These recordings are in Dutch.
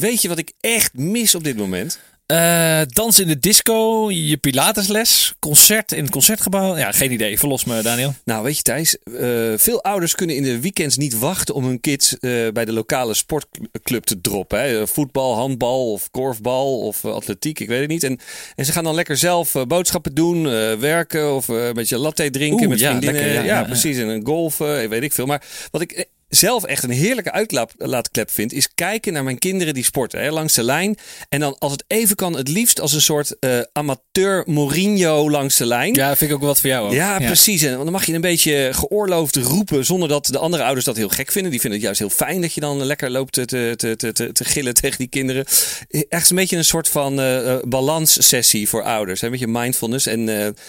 Weet je wat ik echt mis op dit moment? Uh, dans in de disco, je pilatesles, concert in het concertgebouw. Ja, geen idee. Verlos me, Daniel. Nou, weet je Thijs, uh, veel ouders kunnen in de weekends niet wachten om hun kids uh, bij de lokale sportclub te droppen. Hè. Voetbal, handbal of korfbal of atletiek, ik weet het niet. En, en ze gaan dan lekker zelf boodschappen doen, werken of een beetje latte drinken met ja, vriendinnen. Lekker, ja, ja, ja, precies. En golfen, weet ik veel. Maar wat ik zelf echt een heerlijke uitlaatklep vind, is kijken naar mijn kinderen die sporten hè, langs de lijn. En dan als het even kan, het liefst als een soort uh, amateur Mourinho langs de lijn. Ja, vind ik ook wat voor jou. Ook. Ja, precies. En dan mag je een beetje geoorloofd roepen zonder dat de andere ouders dat heel gek vinden. Die vinden het juist heel fijn dat je dan lekker loopt te, te, te, te, te gillen tegen die kinderen. Echt een beetje een soort van uh, balanssessie voor ouders. Hè? Een beetje mindfulness. En uh,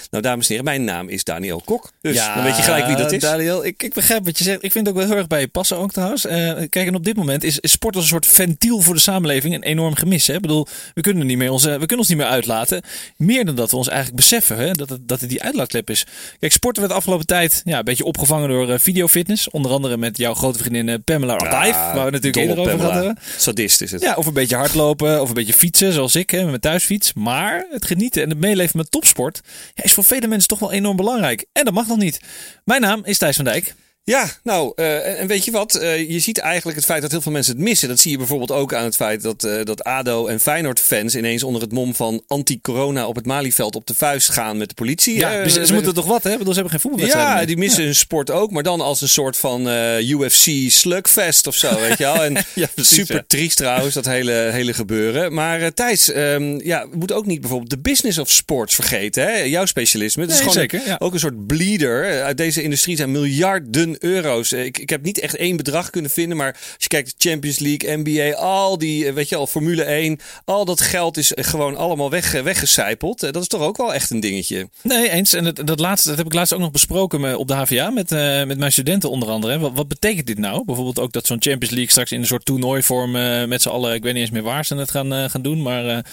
nou, dames en heren, mijn naam is Daniel Kok. Dus ja, dan weet je gelijk wie dat is. Daniel, ik, ik begrijp wat je zegt. Ik vind het ook wel heel erg bij je passen ook trouwens. Uh, kijk, en op dit moment is, is, sport als een soort ventiel voor de samenleving een enorm gemis. Hè? Ik bedoel, we kunnen, niet meer onze, we kunnen ons niet meer uitlaten. Meer dan dat we ons eigenlijk beseffen hè? Dat, het, dat het die uitlaatklep is. Kijk, sporten werd de afgelopen tijd ja, een beetje opgevangen door uh, videofitness. Onder andere met jouw grote vriendin uh, Pamela Ardijf. Ja, waar we natuurlijk eerder over hebben. Sadist is het. Ja, of een beetje hardlopen of een beetje fietsen zoals ik hè, met mijn thuisfiets. Maar het genieten en het meeleven met topsport ja, is voor vele mensen toch wel enorm belangrijk. En dat mag nog niet. Mijn naam is Thijs van Dijk. Ja, nou, uh, en weet je wat? Uh, je ziet eigenlijk het feit dat heel veel mensen het missen. Dat zie je bijvoorbeeld ook aan het feit dat, uh, dat ADO en Feyenoord-fans ineens onder het mom van anti-corona op het Malieveld op de vuist gaan met de politie. Ja, ze, ze moeten toch wat, hè? Bedoel, ze hebben geen voetbalwedstrijd. Ja, die missen ja. hun sport ook, maar dan als een soort van UFC slugfest of zo, weet je wel. En ja, precies, super ja. triest trouwens, dat hele, hele gebeuren. Maar Thijs, um, ja, we moeten ook niet bijvoorbeeld de business of sports vergeten, hè? Jouw specialisme. Het nee, is gewoon zeker, een, ook een soort bleeder. Uit deze industrie zijn miljarden euro's. Ik, ik heb niet echt één bedrag kunnen vinden, maar als je kijkt de Champions League, NBA, al die, weet je al, Formule 1, al dat geld is gewoon allemaal weg, weggecijpeld. Dat is toch ook wel echt een dingetje. Nee, eens. En dat, dat laatste, dat heb ik laatst ook nog besproken op de HVA met, uh, met mijn studenten onder andere. Wat, wat betekent dit nou? Bijvoorbeeld ook dat zo'n Champions League straks in een soort toernooivorm uh, met z'n allen, ik weet niet eens meer waar ze het gaan, uh, gaan doen, maar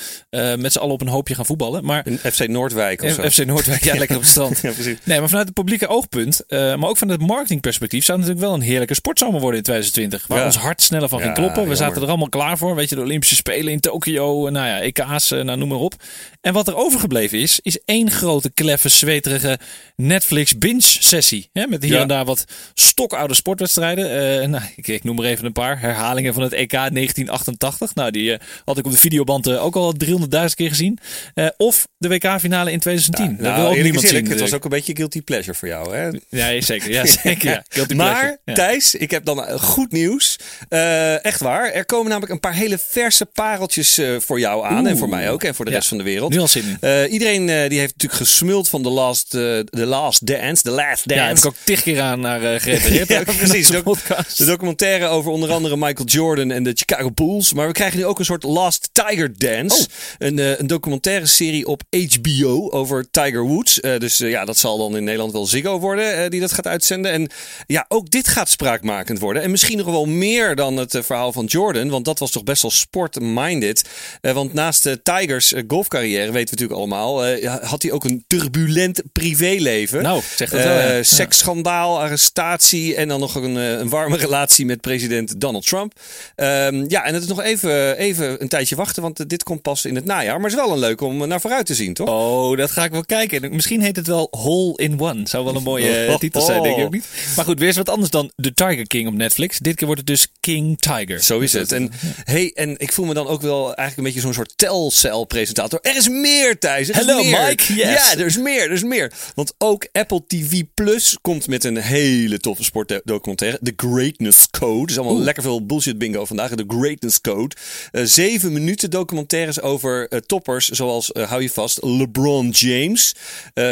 met z'n allen op een hoopje gaan voetballen. Maar, FC Noordwijk of zo. FC Noordwijk, ja, lekker op het strand. ja, precies. Nee, maar vanuit het publieke oogpunt, maar ook vanuit het marketingperspectief, zou het natuurlijk wel een heerlijke sportzomer worden in 2020. Waar ja. ons hart sneller van ging kloppen. We jammer. zaten er allemaal klaar voor. Weet je, de Olympische Spelen in Tokio. Nou ja, EK's, nou noem maar op. En wat er overgebleven is, is één grote, kleffe, zweterige Netflix binge-sessie. Met hier Ja. en daar wat stokoude sportwedstrijden. Eh, nou, ik, ik noem er even een paar. Herhalingen van het EK 1988. Nou, die eh, had ik op de videoband eh, ook al 300.000 keer gezien. Of de WK-finale in 2010. Nou, dat wil ook niemand zien. het was ook een beetje guilty pleasure voor jou, hè? Ja, zeker. Ja, zeker. Ja. Guilty maar pleasure. Ja. Thijs, ik heb dan goed nieuws. Echt waar. Er komen namelijk een paar hele verse pareltjes voor jou aan. En voor mij ook. En voor de Ja. rest van de wereld. Nu al zin in. Eh, iedereen eh, die heeft natuurlijk gesmuld van The Last, eh, the last Dance. The Last Dance. Ja, heb ik ook tig keer aan naar gerefereerd. Ja, precies. De De, podcast. de documentaire over onder andere Michael Jordan en de Chicago Bulls. Maar we krijgen nu ook een soort Last Tiger Dance. Oh. Een, een documentaire serie op HBO over Tiger Woods. Dus ja, dat zal dan in Nederland wel Ziggo worden die dat gaat uitzenden. En ja, ook dit gaat spraakmakend worden. En misschien nog wel meer dan het verhaal van Jordan. Want dat was toch best wel sport-minded. Want naast de Tigers eh, golfcarrière, weten we natuurlijk allemaal... eh, had hij ook een turbulent privéleven. Nou, zeg dat Eh, wel. ja. Ja. Seksschandaal, arrestatie en dan nog een, eh, een warme relatie met president Donald Trump. Ehm, ja, en het is nog even, even een tijdje wachten, want eh, dit komt pas in het najaar. Maar het is wel een leuk om naar vooruit te zien, toch? Oh, dat ga ik wel kijken. Misschien heet het wel Hole in One. Zou wel een mooie eh, titel zijn, denk ik ook niet. Maar goed, weer eens wat anders dan The Tiger King op Netflix. Dit keer wordt het dus King Tiger. Zo is het. En, hey, en ik voel me dan ook wel eigenlijk een beetje zo'n soort telcel-presentator. Er is meer, Thijs. Er is Hello, meer. Mike. Yes. Ja, er is meer, er is meer. Want ook Apple TV Plus komt met een hele toffe sportdocumentaire. The Greatness Code. Dus allemaal lekker veel bullshit bingo vandaag. The Greatness Code. Eh, zeven minuten documentaires over eh, toppers zoals, eh, hou je vast, LeBron James.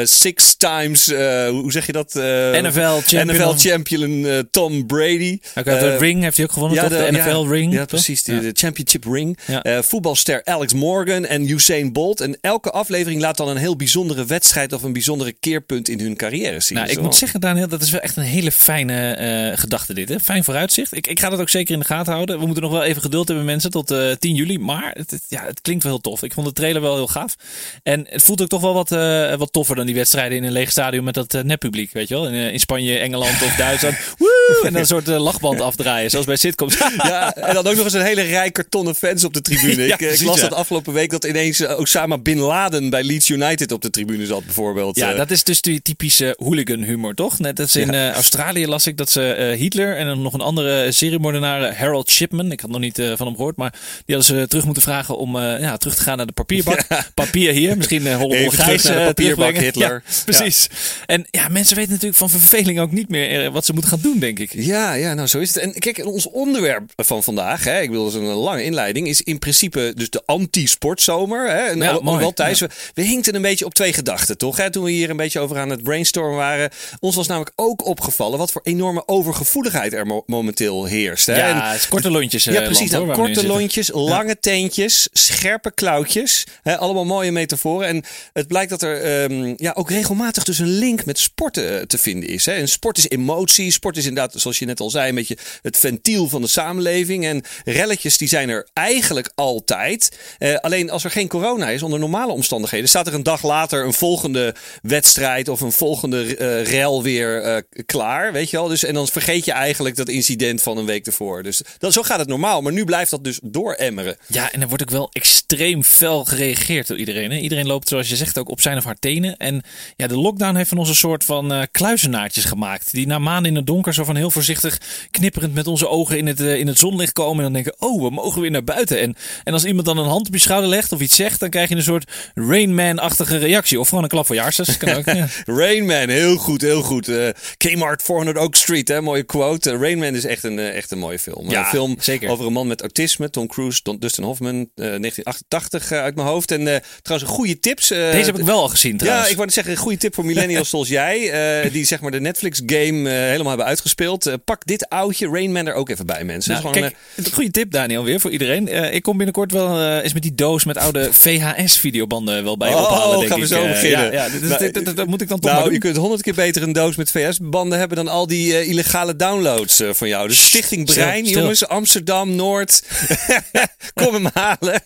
Six times, hoe zeg je dat? NFL champion. NFL champion Tom Brady. De ring heeft hij ook gewonnen, toch? De, NFL ja, ring. Ja, precies. De, Ja. de championship ring. Ja. Voetbalster Alex Morgan en Usain Bolt. En elke aflevering laat dan een heel bijzondere wedstrijd of een bijzondere keerpunt in hun carrière zien. Nou, ik moet zeggen, Daniel, dat is wel echt een hele fijne eh, gedachte dit. Hè? Fijn vooruitzicht. Ik, ik ga dat ook zeker in de gaten houden. We moeten nog wel even geduld hebben mensen tot eh 10 juli. Maar het, het- ja, het klinkt wel heel tof. Ik vond de trailer wel heel gaaf. En het voelt ook toch wel wat, eh, wat toffer dan die wedstrijden in een leeg stadion met dat eh, neppubliek. Weet je wel? In, eh, in Spanje, Engeland of Duitsland. Woe! En dan een soort lachband afdraaien, zoals bij sitcoms. ja, en dan ook nog eens een hele rij kartonnen fans op de tribune. Ja, ik, eh, las ja. dat afgelopen week dat ineens eh, Osama Bin Laden bij Leeds United op de tribune zat, bijvoorbeeld. Ja, Eh, dat is dus die typische hooligan humor, toch? Net als in eh, Australië las ik dat ze eh, Hitler en dan nog een andere seriemoordenaar, Harold Shipman, ik had nog niet van hem gehoord, maar die hadden ze terug moeten vragen om ja, terug te gaan naar de papierbak. Papier hier, misschien uh, Holle terug papierbak. Hitler. Ja, precies. En ja, mensen weten natuurlijk van verveling ook niet meer wat ze moeten gaan doen, denk ik. Ja, ja, nou zo is het. En kijk, ons onderwerp van vandaag, hè, ik dat is een lange inleiding, is in principe dus de anti-sportzomer. Hè? En Ja, al- mooi. wel Ja. we, we hinkten een beetje op twee gedachten, toch? Hè? Toen we hier een beetje over aan het brainstormen waren. Ons was namelijk ook opgevallen wat voor enorme overgevoeligheid er mo- momenteel heerst. Hè? Ja, korte lontjes. eh, ja, precies. land, hoor, nou, korte lontjes, lange teentjes, scherpe klauwtjes. Hè, allemaal mooie metaforen. En het blijkt dat er ehm, ja, ook regelmatig dus een link met sporten eh, te vinden is. Hè. En sport is emotie. Sport is inderdaad, zoals je net al zei, een beetje het ventiel van de samenleving. En relletjes die zijn er eigenlijk altijd. Eh, alleen als er geen corona is, onder normale omstandigheden, staat er een dag later een volgende wedstrijd of een volgende eh rel weer eh, klaar. Weet je wel? Dus, en dan vergeet je eigenlijk dat incident van een week ervoor. Dus dat, zo gaat het normaal. Maar nu blijft dat dus dooremmeren. Ja, en er wordt ook wel extreem fel gereageerd door iedereen. Hè? Iedereen loopt, zoals je zegt, ook op zijn of haar tenen. En ja, de lockdown heeft van ons een soort van eh, kluizenaartjes gemaakt. Die na maanden in het donker zo van heel voorzichtig knipperend met onze ogen in het, in het zonlicht komen. En dan denken, oh, we mogen weer naar buiten. En, en als iemand dan een hand op je schouder legt of iets zegt, dan krijg je een soort Rain Man-achtige reactie. Of gewoon een klap voor je hartstikke. Kan ook, ja. Rain Man, heel goed, heel goed. Eh, Kmart 400 Oak Street, hè, mooie quote. Eh, Rain Man is echt een, eh, echt een mooie film. Ja, een film zeker. over een man met autisme. Tom Cruise, Don- Dustin Hoffman, eh, 1988 eh, uit mijn hoofd. En eh, trouwens, een goede tips. eh, Deze heb ik wel al gezien trouwens. Ja, ik wou zeggen, een goede tip voor millennials zoals jij. eh, die zeg maar de Netflix-game eh, helemaal hebben uitgespeeld. Eh, pak dit oudje, Rain Man, er ook even bij, mensen. Nou, Dus gewoon, kijk, een goede tip Daniel weer voor iedereen. Eh, ik kom binnenkort wel eh, eens met die doos met oude VHS-videobanden wel bij Oh, ophalen, denk gaan we zo Eh, beginnen. Ja, ja, dit- dit- Nou, dit- dit- dat moet ik dan toch nou, maar je kunt honderd keer beter een doos met VS-banden hebben dan al die eh, illegale downloads eh, van jou. Dus Stichting Brein, stil. jongens, Amsterdam, Noord. Kom hem halen.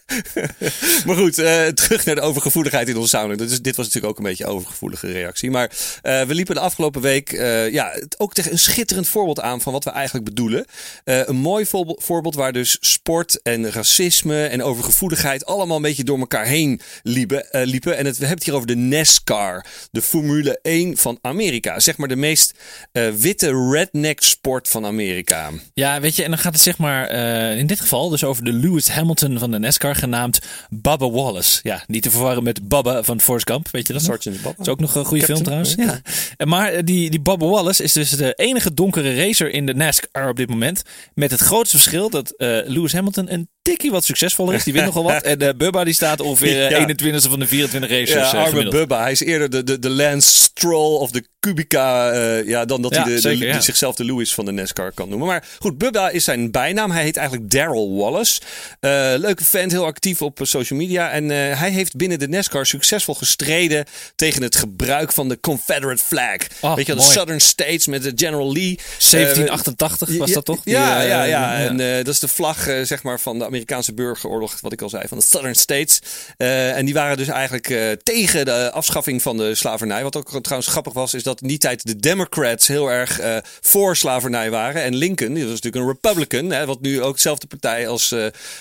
maar goed, terug naar de overgevoeligheid in onze samenleving. Dus dit was natuurlijk ook een beetje een overgevoelige reactie. Maar we liepen de afgelopen week ja, ook tegen een schitterend voorbeeld aan van wat we eigenlijk bedoelen. Een mooi voorbe- voorbeeld waar dus sport en racisme en overgevoeligheid allemaal een beetje door elkaar heen liepen. eh, liepen. En het, we hebben het hier over de NASCAR, de Formule 1 van Amerika. Zeg maar de meest eh, witte redneck sport van Amerika. Ja, weet je, en dan gaat het zeg maar eh, in dit geval dus over de Lewis Hamilton van de NASCAR, genaamd Bubba Wallace. Ja, niet te verwarren met Bubba van Forrest Gump, weet je dat? Sergeant Bubba. Dat is ook nog een goede film trouwens. Ja. En Maar die, die Bubba Wallace is dus de enige donkere racer in de NASCAR op dit moment. Met het grootste verschil dat Lewis Hamilton een tikkie wat succesvoller is. Die wint nogal wat. En eh, Bubba die staat ongeveer eh, Ja. 21 van de 24 racers. Ja, eh, arme gemiddeld. Bubba. Hij is eerder de, de, de Lance Stroll of de Kubica. ja, dan dat Ja, hij de, ja. zichzelf de Lewis van de NASCAR kan noemen. Maar goed, Bubba is zijn bijnaam. Hij heet eigenlijk Daryl Wallace. Eh, leuke vent, heel actief op social media. En hij heeft binnen de NASCAR succesvol gestreden tegen het gebruik van de Confederate flag. Oh, Weet je, wel, de. Southern States met de General Lee. 1788 was dat toch? Die, ja, ja, ja. En dat is de vlag zeg maar, van de Amerikaanse burgeroorlog, wat ik al zei, van de Southern States. Eh, en die waren dus eigenlijk eh, tegen de afschaffing van de slavernij. Wat ook trouwens grappig was, is dat in die tijd de Democrats heel erg eh, voor slavernij waren. En Lincoln, die was natuurlijk een Republican, hè, wat nu ook dezelfde partij als,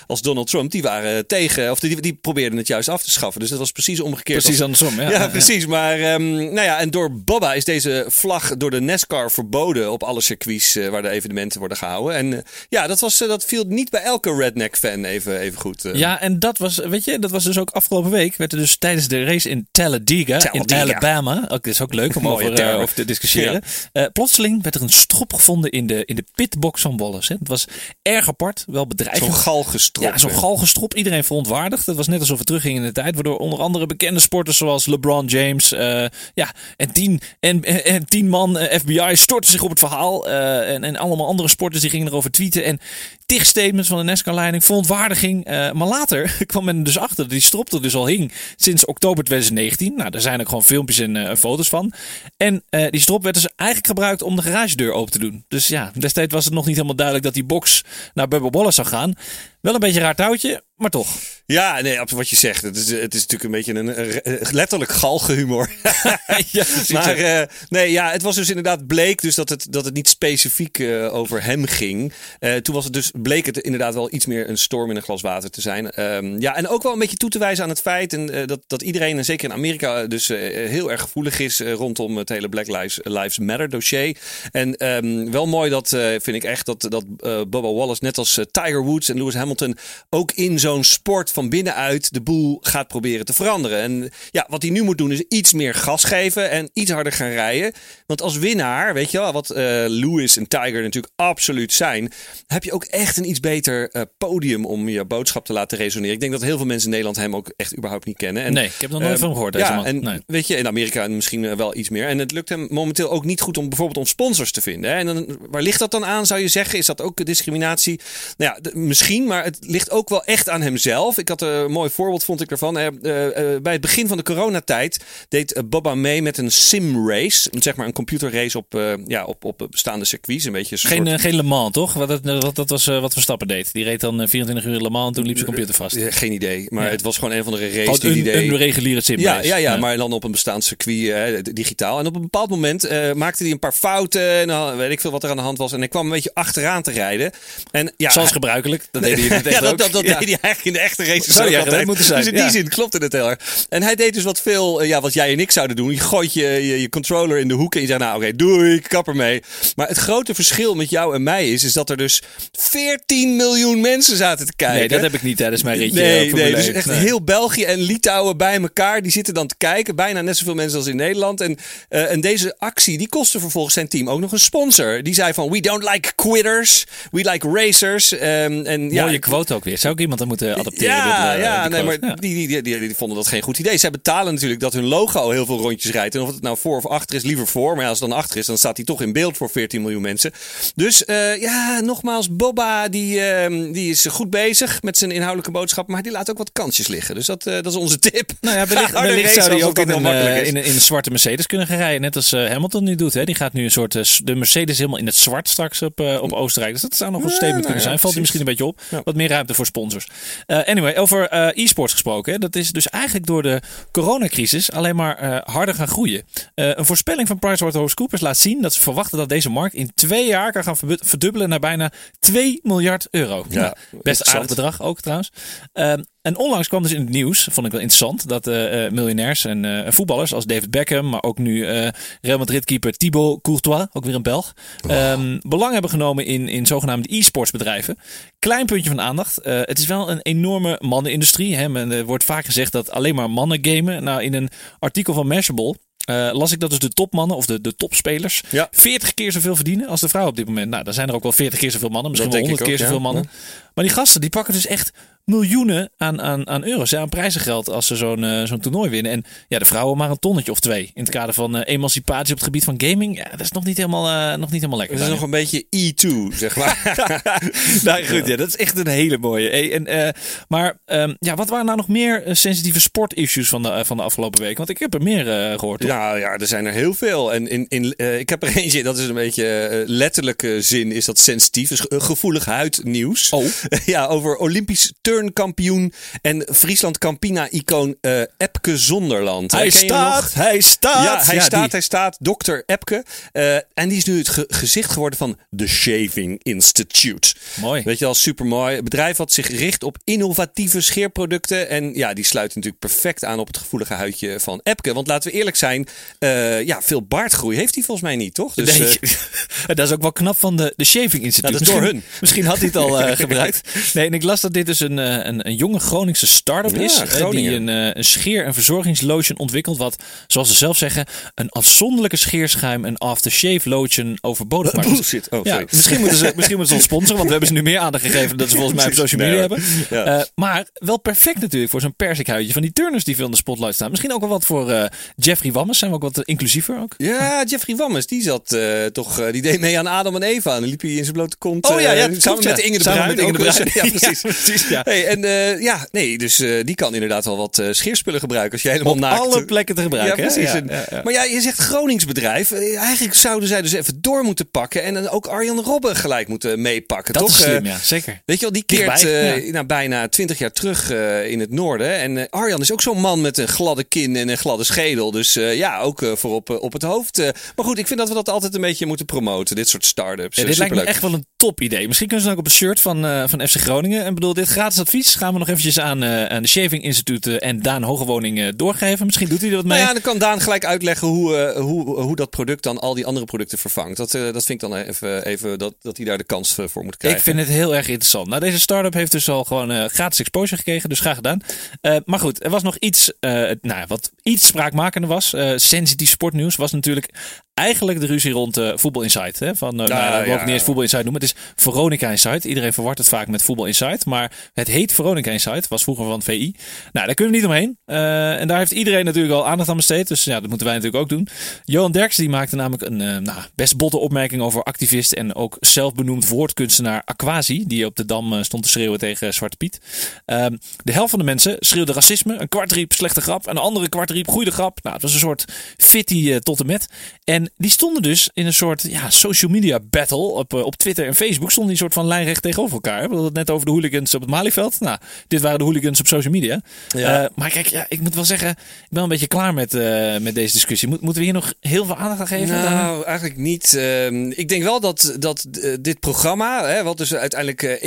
als Donald Trump, die waren tegen, of die, die probeerden het juist af te schaffen. Dus dat was precies omgekeerd. Precies andersom. Ja, ja, precies. Maar ehm, nou ja, en door Bubba is deze vlag door de NASCAR verboden op alle circuits waar de evenementen worden gehouden. En ja, dat, was, dat viel niet bij elke redneck-fan even, even goed. eh. Ja, en dat was, weet je, dat was dus ook afgelopen week. Werd er dus tijdens de race in Talladega, Talladega. in Alabama. Ook, is ook leuk om over, eh, over te discussiëren. Eh, plotseling werd er een strop gevonden in de, in de pitbox van Wallace. Hè. Het was erg apart, wel bedreigend. Zo'n galgestrop. Ja, zo'n galgestrop. Iedereen verontwaardigd. Het was net alsof we teruggingen in de tijd. Waardoor onder andere bekende sporters zoals LeBron James. ja, en tien, en, en, en tien man FBI stortten zich op het verhaal. en, en allemaal andere sporters die gingen erover tweeten. En tig statements van de NASCAR-leiding. Verontwaardiging. eh, maar later kwam men dus achter dat die strop er dus al hing. Sinds oktober 2019. Nou, daar zijn ook gewoon filmpjes en eh, foto's van. En eh, die strop werd dus eigenlijk gebruikt om de garagedeur open te doen. Dus ja, destijds was het nog niet helemaal duidelijk dat die box naar Wallace zou gaan. Wel een beetje een raar touwtje, maar toch. Ja, nee, wat je zegt. Het is, het is natuurlijk een beetje een, een letterlijk galgenhumor. ja, maar uh, nee, ja, het was dus inderdaad bleek dus dat het, dat het niet specifiek uh, over hem ging. Uh, toen was het dus bleek het inderdaad wel iets meer een storm in een glas water te zijn. Um, ja, en ook wel een beetje toe te wijzen aan het feit en, dat, dat iedereen, en zeker in Amerika, dus heel erg gevoelig is rondom het hele Black Lives, Lives Matter dossier. En um, wel mooi dat vind ik echt dat, dat Bubba Wallace, net als Tiger Woods en Lewis Hamilton, ook in zo'n sport van binnenuit de boel gaat proberen te veranderen. En ja, wat hij nu moet doen is iets meer gas geven en iets harder gaan rijden. Want als winnaar, weet je wel, wat uh, Lewis en Tiger natuurlijk absoluut zijn, heb je ook echt een iets beter uh, podium om je boodschap te laten resoneren. Ik denk dat heel veel mensen in Nederland hem ook echt überhaupt niet kennen. En, nee, ik heb nog nooit uh, van gehoord. Deze ja, man. en nee. weet je, in Amerika misschien wel iets meer. En het lukt hem momenteel ook niet goed om bijvoorbeeld om sponsors te vinden. Hè? En dan, waar ligt dat dan aan, zou je zeggen? Is dat ook discriminatie? Nou ja, misschien, maar het ligt ook wel echt aan hemzelf. Ik had een mooi voorbeeld, vond ik ervan. bij het begin van de coronatijd deed Boba mee met een sim race. Zeg maar een computerrace op, ja, op, op bestaande circuits. Een beetje geen, soort... geen Le Mans, toch? Wat, dat, wat, dat was wat Verstappen deed. Die reed dan 24 uur Le Mans en toen liep zijn computer vast. geen idee. Maar ja. het was gewoon een van de races die een, die deed. een reguliere sim ja, ja, ja, maar dan op een bestaand circuit, digitaal. En op een bepaald moment uh, maakte hij een paar fouten. En dan weet ik veel wat er aan de hand was. En hij kwam een beetje achteraan te rijden. En, ja, Zoals gebruikelijk. Dat deed hij in ja, dat, dat, dat ja. deed hij eigenlijk in de echte races Zou ook je altijd. moeten zijn. Dus in die ja. zin klopte het heel erg. En hij deed dus wat veel, ja, wat jij en ik zouden doen. Je gooit je, je, je controller in de hoek en je zegt, nou oké, okay, doei, ik kap ermee. Maar het grote verschil met jou en mij is, is dat er dus 14 miljoen mensen zaten te kijken. Nee, dat heb ik niet tijdens mijn ritje. Nee, nee dus echt nee. heel België en Litouwen bij elkaar. Die zitten dan te kijken. Bijna net zoveel mensen als in Nederland. En, uh, en deze actie, die kostte vervolgens zijn team ook nog een sponsor. Die zei van, we don't like quitters. We like racers. Um, en, ja, Mooie quote ook weer. Zou ik iemand dan moeten adapteren? Ja, dit, uh, ja nee, maar ja. Die, die, die, die, vonden dat geen goed idee. Zij betalen natuurlijk dat hun logo heel veel rondjes rijdt. En of het nou voor of achter is, liever voor. Maar ja, als het dan achter is, dan staat hij toch in beeld voor 14 miljoen mensen. Dus uh, ja, nogmaals, Bobba die, uh, die is goed bezig met zijn inhoudelijke boodschap. Maar die laat ook wat kansjes liggen. Dus dat, uh, dat is onze tip. Nou ja, wellicht, wellicht zou hij ook in een, in, een, in een zwarte Mercedes kunnen gaan rijden. Net als Hamilton nu doet. Hè. Die gaat nu een soort de Mercedes helemaal in het zwart straks op, op Oostenrijk. Dus dat zou nog een Ja, statement nou kunnen ja, zijn. Valt hij misschien een beetje op. Ja. Wat meer ruimte voor sponsors. Uh, anyway, over uh, e-sports gesproken. Hè. Dat is dus eigenlijk door de coronacrisis alleen maar uh, harder gaan groeien. Uh, een voorspelling van PricewaterhouseCoopers laat zien dat ze verwachten dat deze markt in twee jaar kan gaan verdubbelen naar bijna 2 miljard euro. Ja, Nou, best aardig bedrag ook trouwens. En onlangs kwam dus in het nieuws, vond ik wel interessant, dat uh, miljonairs en uh, voetballers als David Beckham, maar ook nu Real Madrid keeper Thibaut Courtois, ook weer een Belg, Oh. um, belang hebben genomen in, in zogenaamde e-sports bedrijven. Klein puntje van aandacht. het is wel een enorme mannenindustrie. Hè? Men, er wordt vaak gezegd dat alleen maar mannen gamen. Nou, in een artikel van Mashable uh, las ik dat dus de topmannen of de, de topspelers Ja. 40 keer zoveel verdienen als de vrouwen op dit moment. Nou, dan zijn er ook wel 40 keer zoveel mannen, misschien Dat wel denk 100 ik keer ook, zoveel ja. mannen. Maar die gasten die pakken dus echt miljoenen aan, aan, aan euro's, ja, aan prijzengeld als ze zo'n uh, zo'n toernooi winnen. En ja, de vrouwen maar een tonnetje of twee. In het kader van uh, emancipatie op het gebied van gaming, ja, dat is nog niet helemaal, uh, nog niet helemaal lekker. Het is nog een beetje E2, zeg maar. nou goed, ja, dat is echt een hele mooie. Hey, en, maar um, ja, wat waren nou nog meer sensitieve sportissues van de, van de afgelopen week? Want ik heb er meer gehoord. Toch? Ja, ja, er zijn er heel veel. En in, in, ik heb er eentje, dat is een beetje letterlijke zin, is dat sensitief. Dus uh, gevoelig huidnieuws. Oh. ja, over Olympisch turnkampioen en Friesland Campina-icoon uh, Epke Zonderland. Hij staat, hij staat. Ja, hij Ja, staat, die. hij staat. Dokter Epke. Uh, en die is nu het ge gezicht geworden van The Shaving Institute. Mooi. Weet je wel, super mooi. Een bedrijf wat zich richt op innovatieve scheerproducten. En ja, die sluit natuurlijk perfect aan op het gevoelige huidje van Epke. Want laten we eerlijk zijn, uh, ja, veel baardgroei heeft hij volgens mij niet, toch? Dus, nee, dat is ook wel knap van de, de Shaving Institute. Ja, dat is door misschien, hun. Misschien had hij het al gebruikt. Nee, en ik las dat dit dus een, een, een jonge Groningse start-up Ja, is. uh, die een, uh, een scheer- en verzorgingslotion ontwikkelt. Wat, zoals ze zelf zeggen, een afzonderlijke scheerschuim en aftershave lotion overbodig maakt. Bullshit. Oh, Ja, misschien moeten, ze, misschien moeten ze ons sponsoren, want we hebben ze nu meer aandacht gegeven dan ze volgens mij op social media hebben. Ja. Uh, maar wel perfect natuurlijk voor zo'n persikhuidje van die turners die veel in de spotlight staan. Misschien ook wel wat voor uh, Jeffrey Wammes. Zijn we ook wat inclusiever ook? Ja, Jeffrey Wammes, die zat uh, toch, die deed mee aan Adam en Eva. En dan liep hij in zijn blote kont. Oh ja, ja klopt, samen met Inge de Samen met Inge de Bruin. Ja, precies. Ja, precies ja. Hey, en uh, ja, nee, dus uh, die kan inderdaad wel wat uh, scheerspullen gebruiken als je helemaal Op naakt... alle plekken te gebruiken. Ja, precies. Maar ja, je zegt Groningsbedrijf. eigenlijk zouden zij dus even door moeten pakken en dan ook Arjan Robben gelijk moeten meepakken. Dat toch? is slim, ja, zeker. Weet je wel, die keert Dichtbij, nou, bijna twintig jaar terug in het noorden. En Arjan is ook zo'n man met een gladde kin en een gladde schedel. Dus ja, ook voor op, op het hoofd. maar goed, ik vind dat we dat altijd een beetje moeten promoten, dit soort start-ups. Dit lijkt me echt wel een top idee. Misschien kunnen ze dan ook op een shirt van, van FC Groningen. En bedoel, dit gratis advies gaan we nog eventjes aan, uh, aan de Shaving Instituut en Daan Hogewoning uh, doorgeven. Misschien doet hij er wat mee. Nou ja, dan kan Daan gelijk uitleggen hoe, hoe, hoe dat product dan al die andere producten vervangt. Dat, dat vind ik dan even, even dat, dat hij daar de kans voor moet krijgen. Ik vind het heel erg interessant. Nou, deze start-up heeft dus al gewoon gratis exposure gekregen, dus graag gedaan. maar goed, er was nog iets, nou, wat iets spraakmakender was. sensitief sportnieuws was natuurlijk eigenlijk de ruzie rond uh, Voetbal Insight. Hè? Van, uh, Ja, nou, we ja, ook niet eens Voetbal Insight noemen. Het is Veronica Insight. Iedereen verwart het vaak met Voetbal Insight. Maar het heet Veronica Insight. Was vroeger van VI. Nou, daar kunnen we niet omheen. Uh, en daar heeft iedereen natuurlijk al aandacht aan besteed. Dus ja, dat moeten wij natuurlijk ook doen. Johan Derks die maakte namelijk een nou, best botte opmerking over activist en ook zelfbenoemd woordkunstenaar Aquasi. Die op de Dam stond te schreeuwen tegen Zwarte Piet. Ehm, de helft van de mensen schreeuwde racisme. Een kwart riep slechte grap. En een andere kwart riep goede grap. Nou, het was een soort fitty tot en met. En die stonden dus in een soort ja, social media battle op, op Twitter en Facebook. Stonden die soort van lijnrecht tegenover elkaar. We hadden het net over de hooligans op het Malieveld. Nou, dit waren de hooligans op social media. Ja. Uh, maar kijk, ja, ik moet wel zeggen, ik ben een beetje klaar met, uh, met deze discussie. Moet, moeten we hier nog heel veel aandacht aan geven? Nou, dan? eigenlijk niet. Uh, ik denk wel dat, dat dit programma, hè, wat dus uiteindelijk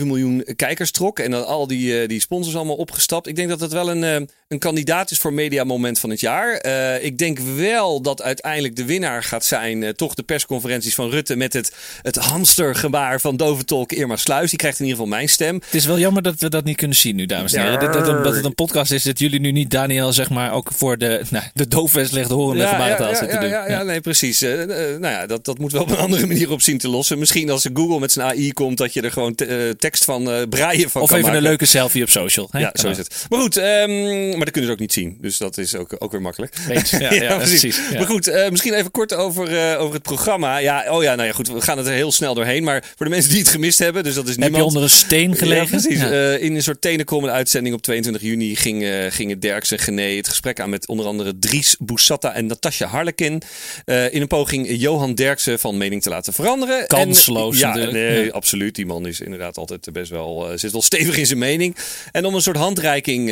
1,7 miljoen kijkers trok. En dan al die, die sponsors allemaal opgestapt. Ik denk dat dat wel een, een kandidaat is voor Media Moment van het jaar. Ik denk wel dat uiteindelijk de winnaar gaat zijn. Uh, toch de persconferenties van Rutte met het, het hamstergebaar van doventolk Irma Sluis. Die krijgt in ieder geval mijn stem. Het is wel jammer dat we dat niet kunnen zien nu, dames en heren. Dat, dat, dat, het een podcast is dat jullie nu niet Daniel, zeg maar, ook voor de, nou, de doofwestlegde horende ja, gebarentaal ja, zitten ja, doen. Ja, ja, nee, precies. Uh, nou ja, dat, dat moet wel op een andere manier op zien te lossen. Misschien als Google met zijn AI komt, dat je er gewoon te, tekst van braaien van of kan even maken. een leuke selfie op social. Hè? Ja, zo is het. Maar goed, um, maar dat kunnen ze ook niet zien. Dus dat is ook, ook weer makkelijk. Ja, ja, ja, precies. maar goed, uh, misschien even kort over, uh, over het programma. Ja, oh ja, nou ja, goed, we gaan het er heel snel doorheen. Maar voor de mensen die het gemist hebben, dus dat is niemand. Heb je onder een steen gelegen? Ja, precies. Uh, in een soort tenenkomende uitzending op 22 juni ging, gingen Derks en Gené het gesprek aan met onder andere Dries Boussata en Natasja Harlekin. in een poging Johan Derksen van mening te laten veranderen. Kansloos. En, ja, nee, absoluut. Die man is inderdaad altijd best wel, zit wel stevig in zijn mening. En om een soort handreiking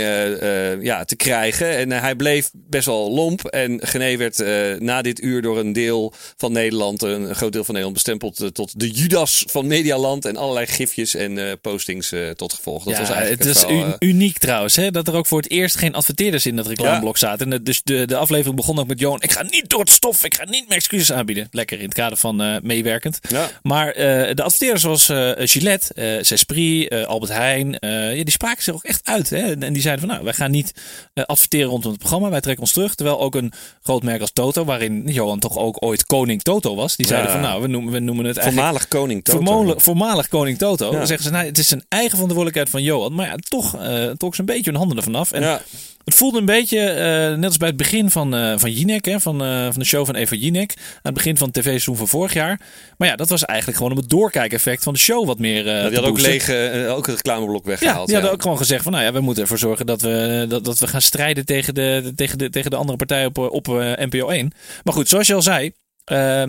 ja, te krijgen. En hij bleef best wel lomp. En Gené werd na dit uur door een deel van Nederland, een, groot deel van Nederland, bestempeld uh, tot de Judas van Medialand. En allerlei gifjes en uh, postings tot gevolg. Dat ja, was eigenlijk het is uniek trouwens, hè, dat er ook voor het eerst geen adverteerders in dat reclameblok Ja. zaten. En dus de, de aflevering begon ook met Johan, ik ga niet door het stof, ik ga niet mijn excuses aanbieden. Lekker in het kader van meewerkend. Ja. Maar de adverteerders zoals Gillette, Cesprit, Albert Heijn, ja, die spraken zich ook echt uit. Hè? En die zeiden van, nou, wij gaan niet adverteren rondom het programma, wij trekken ons terug. Terwijl ook een groot merk als Toto, waarin Johan toch ook ooit koning Toto was. Die zeiden van nou, we noemen, we noemen het eigenlijk... Voormalig koning Toto. Voormalig, voormalig koning Toto. Dan zeggen ze, nou, het is een eigen verantwoordelijkheid van Johan. Maar ja, toch uh, trok ze een beetje hun handen ervan af. En. Het voelde een beetje, uh, net als bij het begin van, uh, van Jinek, hè, van, uh, van de show van Eva Jinek. Aan het begin van het tv-seizoen van vorig jaar. Maar ja, dat was eigenlijk gewoon om het doorkijkeffect van de show wat meer Ja, die had ook leeg, ook het reclameblok ja, weggehaald. die hadden ook gewoon gezegd van nou ja, we moeten ervoor zorgen dat we, dat, dat we gaan strijden tegen de, tegen de, tegen de andere partij op, op NPO 1. Maar goed, zoals je al zei, uh,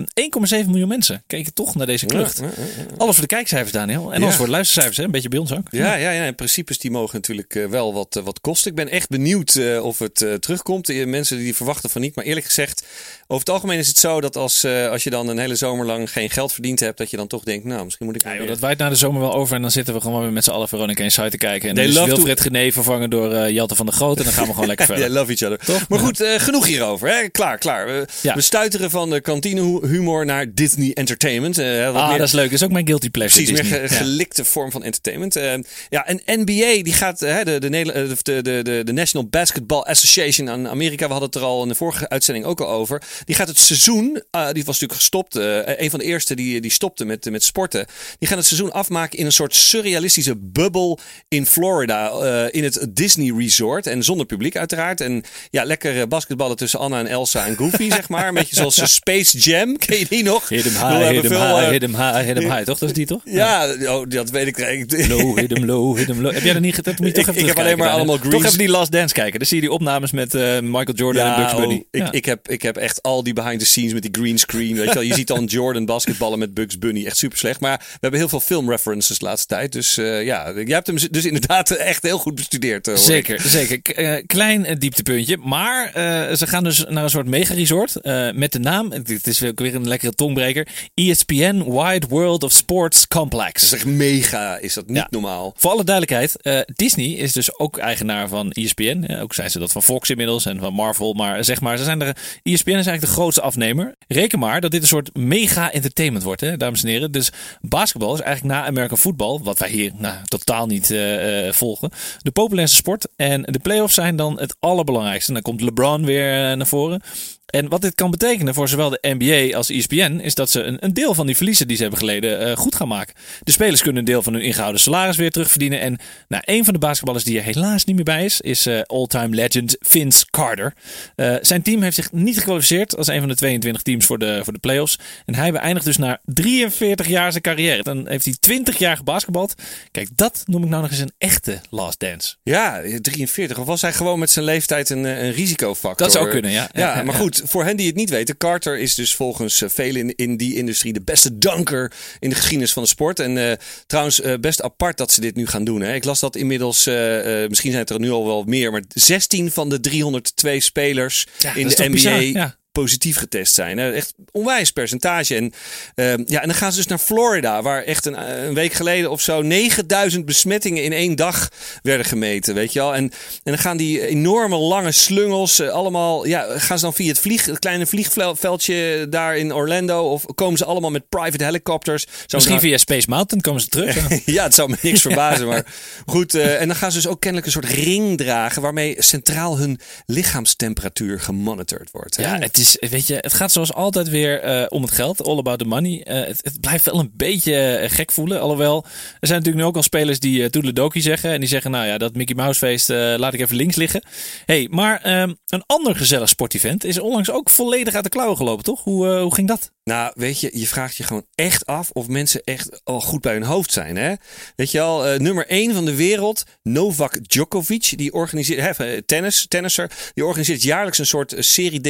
1,7 miljoen mensen keken toch naar deze klucht. Ja, ja, ja. Alles voor de kijkcijfers, Daniel. En alles voor de luistercijfers, hè? een beetje bij ons ook. Ja, ja, ja, in principes die mogen natuurlijk eh, wel wat, eh, wat kosten. Ik ben echt benieuwd eh, of het eh, terugkomt. Eh, mensen die verwachten van niet. Maar eerlijk gezegd, over het algemeen is het zo dat als, eh, als je dan een hele zomer lang geen geld verdiend hebt, dat je dan toch denkt, nou, misschien moet ik... Ja, joh, dat waait na de zomer wel over en dan zitten we gewoon weer met z'n allen Veronica Inside te kijken. En dan is to- Wilfred Gené vervangen door eh Jelte van der Groot en dan gaan we gewoon lekker verder. Ja, love each other. Toch? Maar goed, eh, genoeg hierover. Hè? Klaar, klaar. We, we stuiteren van de kantinehumor naar Disney Entertainment. Eh, Ah, meer- dat is leuk. Dat is ook mijn guilty pleasure. Precies, meer Disney. Ja. gelikte vorm van entertainment. Eh, ja, en NBA, die gaat, eh, de, de, de, de, National Basketball Association aan Amerika, we hadden het er al in de vorige uitzending ook al over. Die gaat het seizoen, die was natuurlijk gestopt, een van de eerste die, die stopte met, met sporten. Die gaan het seizoen afmaken in een soort surrealistische bubbel in Florida, in het Disney Resort. En zonder publiek uiteraard. En ja, lekker basketballen tussen Anna en Elsa en Goofy, zeg maar. Een beetje zoals Space Jam, ken je die nog? Hit hem high, hit hem high, eh, hit hem high, hit hem high. Toch? Dat is die toch? Ja, oh, dat weet ik. ik Low, hit hem low, hit hem low. Heb jij dat niet gedaan? Moet je toch Ik- even ik heb alleen maar allemaal Toch even die Last Dance kijken. Dan zie je die opnames met eh, Michael Jordan en Bugs oh, Bunny. ik, Ja. ik, heb, ik heb echt al die behind the scenes met die green screen. Weet je, wel. je ziet dan Jordan basketballen met Bugs Bunny. Echt super slecht. Maar we hebben heel veel filmreferences de laatste tijd. Dus eh, ja, jij hebt hem dus inderdaad echt heel goed bestudeerd. hoor ik. Zeker, zeker. K- klein dieptepuntje. Maar ze gaan dus naar een soort mega-resort met de naam, het is weer, weer een lekkere tongbreker, ESPN Wide World of Sports Complex. Dat is echt mega, is dat niet Ja. normaal? Voor alle duidelijkheid, eh, Disney is dus ook eigenaar van ESPN. Eh, ook zijn ze dat van Fox inmiddels en van Marvel. Maar zeg maar, ze zijn er, ESPN is eigenlijk de grootste afnemer. Reken maar dat dit een soort mega entertainment wordt, hè, dames en heren. Dus basketbal is eigenlijk na American football, wat wij hier nou, totaal niet eh, volgen, de populairste sport. En de playoffs zijn dan het allerbelangrijkste. En dan komt LeBron weer naar voren. En wat dit kan betekenen voor zowel de NBA als ESPN is dat ze een, een deel van die verliezen die ze hebben geleden eh, goed gaan maken. De spelers kunnen een deel van hun ingehouden salaris weer terugverdienen. En nou, een van de basketballers die er helaas niet meer bij is, is eh, all-time legend Vince Carter. Eh, zijn team heeft zich niet gekwalificeerd als een van de 22 teams voor de, voor de playoffs. En hij beëindigt dus na 43 jaar zijn carrière. Dan heeft hij 20 jaar gebasketbald. Kijk, dat noem ik nou nog eens een echte last dance. Ja, 43. Of was hij gewoon met zijn leeftijd een, een risicofactor? Dat zou kunnen, ja. Ja, Ja, maar ja. Goed, voor hen die het niet weten, Carter is dus volgens eh, velen in, in die industrie de beste dunker in de geschiedenis van de sport. En eh, trouwens, eh, best apart dat ze dit nu gaan doen. Hè. Ik las dat inmiddels, misschien zijn het er nu al wel meer, maar 16 van de 302 spelers Ja, in de NBA bizar, ja. Positief getest zijn. Hè. Echt onwijs percentage. En, ehm, ja, en dan gaan ze dus naar Florida, waar echt een, eh, een week geleden of zo 9000 besmettingen in één dag werden gemeten. Weet je wel? En, en dan gaan die enorme lange slungels eh, allemaal, ja, gaan ze dan via het, vlieg, het kleine vliegveldje daar in Orlando of komen ze allemaal met private helicopters? Zo Misschien naar- via Space Mountain komen ze terug. ja. het zou me niks verbazen. Maar goed, eh, en dan gaan ze dus ook kennelijk een soort ring dragen waarmee centraal hun lichaamstemperatuur gemonitord wordt. hè? Ja, het weet je, het gaat zoals altijd weer eh, om het geld. All about the money. Eh, het, blijft wel een beetje eh, gek voelen. Alhoewel, er zijn natuurlijk nu ook al spelers die uh, Toedeledoki zeggen. En die zeggen, nou ja, dat Mickey Mouse feest laat ik even links liggen. hey, maar ehm, een ander gezellig sportevent is onlangs ook volledig uit de klauwen gelopen, toch? Hoe, hoe ging dat? Nou, weet je, je vraagt je gewoon echt af of mensen echt al goed bij hun hoofd zijn. Hè? Weet je al, nummer 1 van de wereld, Novak Djokovic, die organiseert, hè, tennis, tennisser, die organiseert jaarlijks een soort serie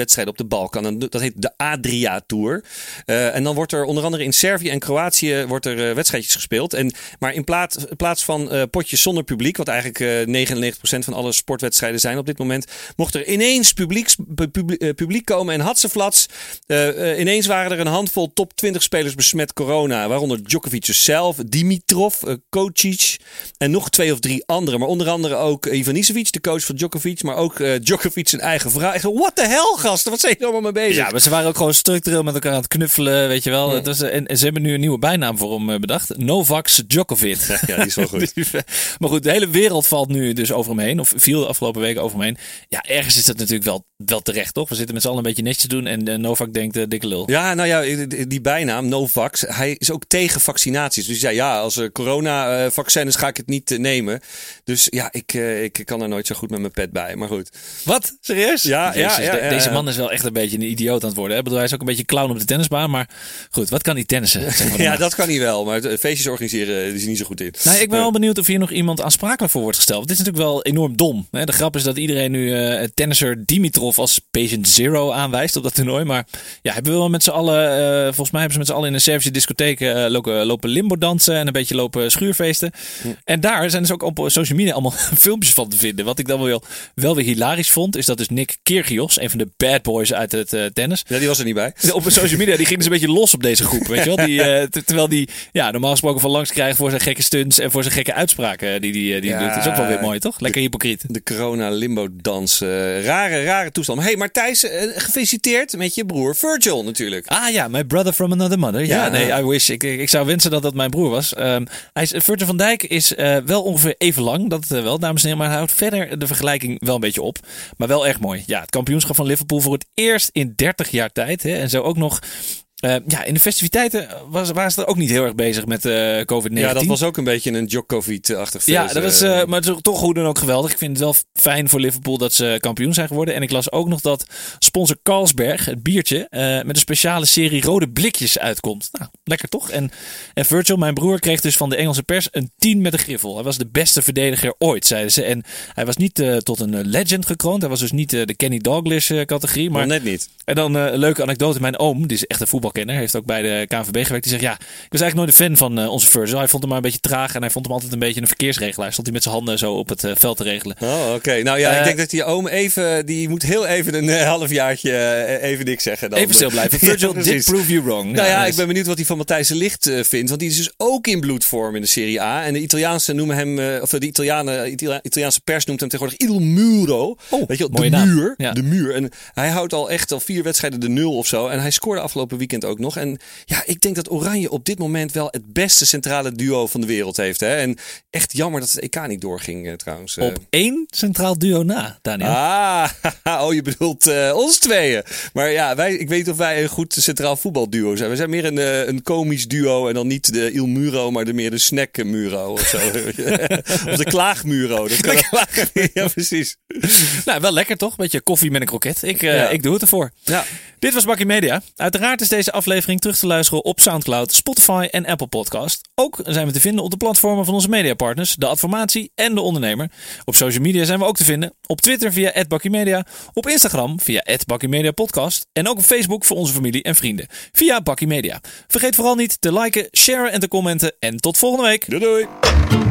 demonstratiewedstrijden op de Balkan. En dat heet de Adria Tour. Eh, en dan wordt er onder andere in Servië en Kroatië wordt er eh, wedstrijdjes gespeeld. En, maar in plaats, plaats van eh, potjes zonder publiek, wat eigenlijk eh 99% van alle sportwedstrijden zijn op dit moment, mocht er ineens publiek, publiek, komen en hatseflats. eh eh, ineens waren er een handvol top 20 spelers besmet corona. Waaronder Djokovic zelf, Dimitrov, Kocic en nog twee of drie anderen. Maar onder andere ook Ivanisevic, de coach van Djokovic. Maar ook Djokovic zijn eigen vrouw. Echt, what the hell, gasten? Wat zijn jullie allemaal mee bezig? Ja, maar ze waren ook gewoon structureel met elkaar aan het knuffelen, weet je wel. Was, en, en ze hebben nu een nieuwe bijnaam voor hem eh, bedacht. Novax Djokovic. Ja, die is wel goed. maar goed, de hele wereld valt nu dus over hem heen. Of viel de afgelopen weken over hem heen. Ja, ergens is dat natuurlijk wel, wel terecht, toch? We zitten met z'n allen een beetje netjes te doen. En eh, Novak denkt, eh, dikke lul. Ja, nou ja, die bijnaam, Novax, hij is ook tegen vaccinaties. Dus hij zei, ja, als er corona-vaccin is, ga ik het niet nemen. Dus ja, ik, ik kan er nooit zo goed met mijn pet bij. Maar goed. Wat? Serieus? Ja, ja, Jezus, ja, ja, Deze ja. Man is wel echt een beetje een idioot aan het worden. Hè? Ik bedoel, hij is ook een beetje clown op de tennisbaan. Maar goed, wat kan hij tennissen? Zeg maar dan Ja, dat kan hij wel. Maar feestjes organiseren, eh, is hij niet zo goed in. Nou, ik ben wel benieuwd of hier nog iemand aansprakelijk voor wordt gesteld. Dit is natuurlijk wel enorm dom. Hè? De grap is dat iedereen nu eh tennisser Dimitrov als patient zero aanwijst op dat toernooi. Maar ja, hebben we wel met z'n allen, eh, volgens mij hebben ze met z'n allen in een Servische discotheek lopen, lopen limbo dansen en een beetje lopen schuurfeesten. En daar zijn dus ook op social media allemaal filmpjes van te vinden. Wat ik dan wel, wel weer hilarisch vond, is dat dus Nick Kyrgios, een van de bad boys uit het eh, tennis, Ja, die was er niet bij. op social media, die ging dus een beetje los op deze groep. Weet je wel? Die, eh, ter- terwijl die ja, normaal gesproken van langs krijgt voor zijn gekke stunts en voor zijn gekke uitspraken eh, die, die, die Ja. doet. Dat is ook wel weer mooi, toch? Lekker hypocriet. De corona limbo dans. eh, rare, rare toestand. hey, maar Thijs, gefeliciteerd met je broer Virgil natuurlijk. Ah ja, my brother from another mother. Ja, Ja. nee, I wish. Ik, ik, ik zou wensen dat dat mijn broer was. Ehm hij is, Virgil van Dijk is wel ongeveer even lang, dat wel, dames en heren. Maar hij houdt verder de vergelijking wel een beetje op. Maar wel echt mooi. Ja, het kampioenschap van Liverpool voor het eerst in 30 jaar tijd. Hè, en zo ook nog Uh, ja, in de festiviteiten was, waren ze er ook niet heel erg bezig met uh, COVID-19. Ja, dat was ook een beetje een Djokovic-achtig Ja, dat was, uh, maar het is toch goed en ook geweldig. Ik vind het wel fijn voor Liverpool dat ze kampioen zijn geworden. En ik las ook nog dat sponsor Carlsberg, het biertje, met een speciale serie rode blikjes uitkomt. Nou, lekker toch? En, en Virgil, mijn broer, kreeg dus van de Engelse pers een 10 met een griffel. Hij was de beste verdediger ooit, zeiden ze. En hij was niet tot een legend gekroond. Hij was dus niet de Kenny Dalglish categorie. Maar net niet. En dan een leuke anekdote. Mijn oom, die is echt een voetbal voetbalkenner, heeft ook bij de KNVB gewerkt. Die zegt, ja, ik was eigenlijk nooit een fan van uh, onze Virgil. Hij vond hem maar een beetje traag en hij vond hem altijd een beetje een verkeersregelaar. Stond hij met zijn handen zo op het uh, veld te regelen. Oh, oké. Nou ja, ik denk dat die oom even, die moet heel even een halfjaartje even niks zeggen. Dan. Even stil blijven. Virgil ja, did prove you wrong. Nou ja, ik ben benieuwd wat hij van Matthijs de Licht vindt. Want die is dus ook in bloedvorm in de Serie A. En de Italiaanse noemen hem, of de Italianen, Italiaanse pers noemt hem tegenwoordig Il Muro. Oh, Weet je de muur. Ja. De muur. En hij houdt al echt al vier wedstrijden de nul of zo. En hij scoorde afgelopen weekend ook nog. En ja, ik denk dat Oranje op dit moment wel het beste centrale duo van de wereld heeft. Hè? En echt jammer dat het EK niet doorging uh, trouwens. Op één centraal duo na, Daniel. Ah, oh je bedoelt uh, ons tweeën. Maar ja, wij, ik weet niet of wij een goed centraal voetbalduo zijn. We zijn meer een, een komisch duo en dan niet de Il Muro, maar de meer de Snack Muro of zo. of de Klaagmuro. Dat kan ja, precies. Nou, wel lekker toch? Beetje koffie met een kroket. Ik, ja. ik doe het ervoor. Ja. Dit was Bakkie Media. Uiteraard is deze aflevering terug te luisteren op Soundcloud, Spotify en Apple Podcast. Ook zijn we te vinden op de platformen van onze mediapartners, de Adformatie en de Ondernemer. Op social media zijn we ook te vinden. Op Twitter via @bakkiemedia, op Instagram via @bakkiemediapodcast en ook op Facebook voor onze familie en vrienden via Bakkie Media. Vergeet vooral niet te liken, sharen en te commenten en tot volgende week. Doei doei.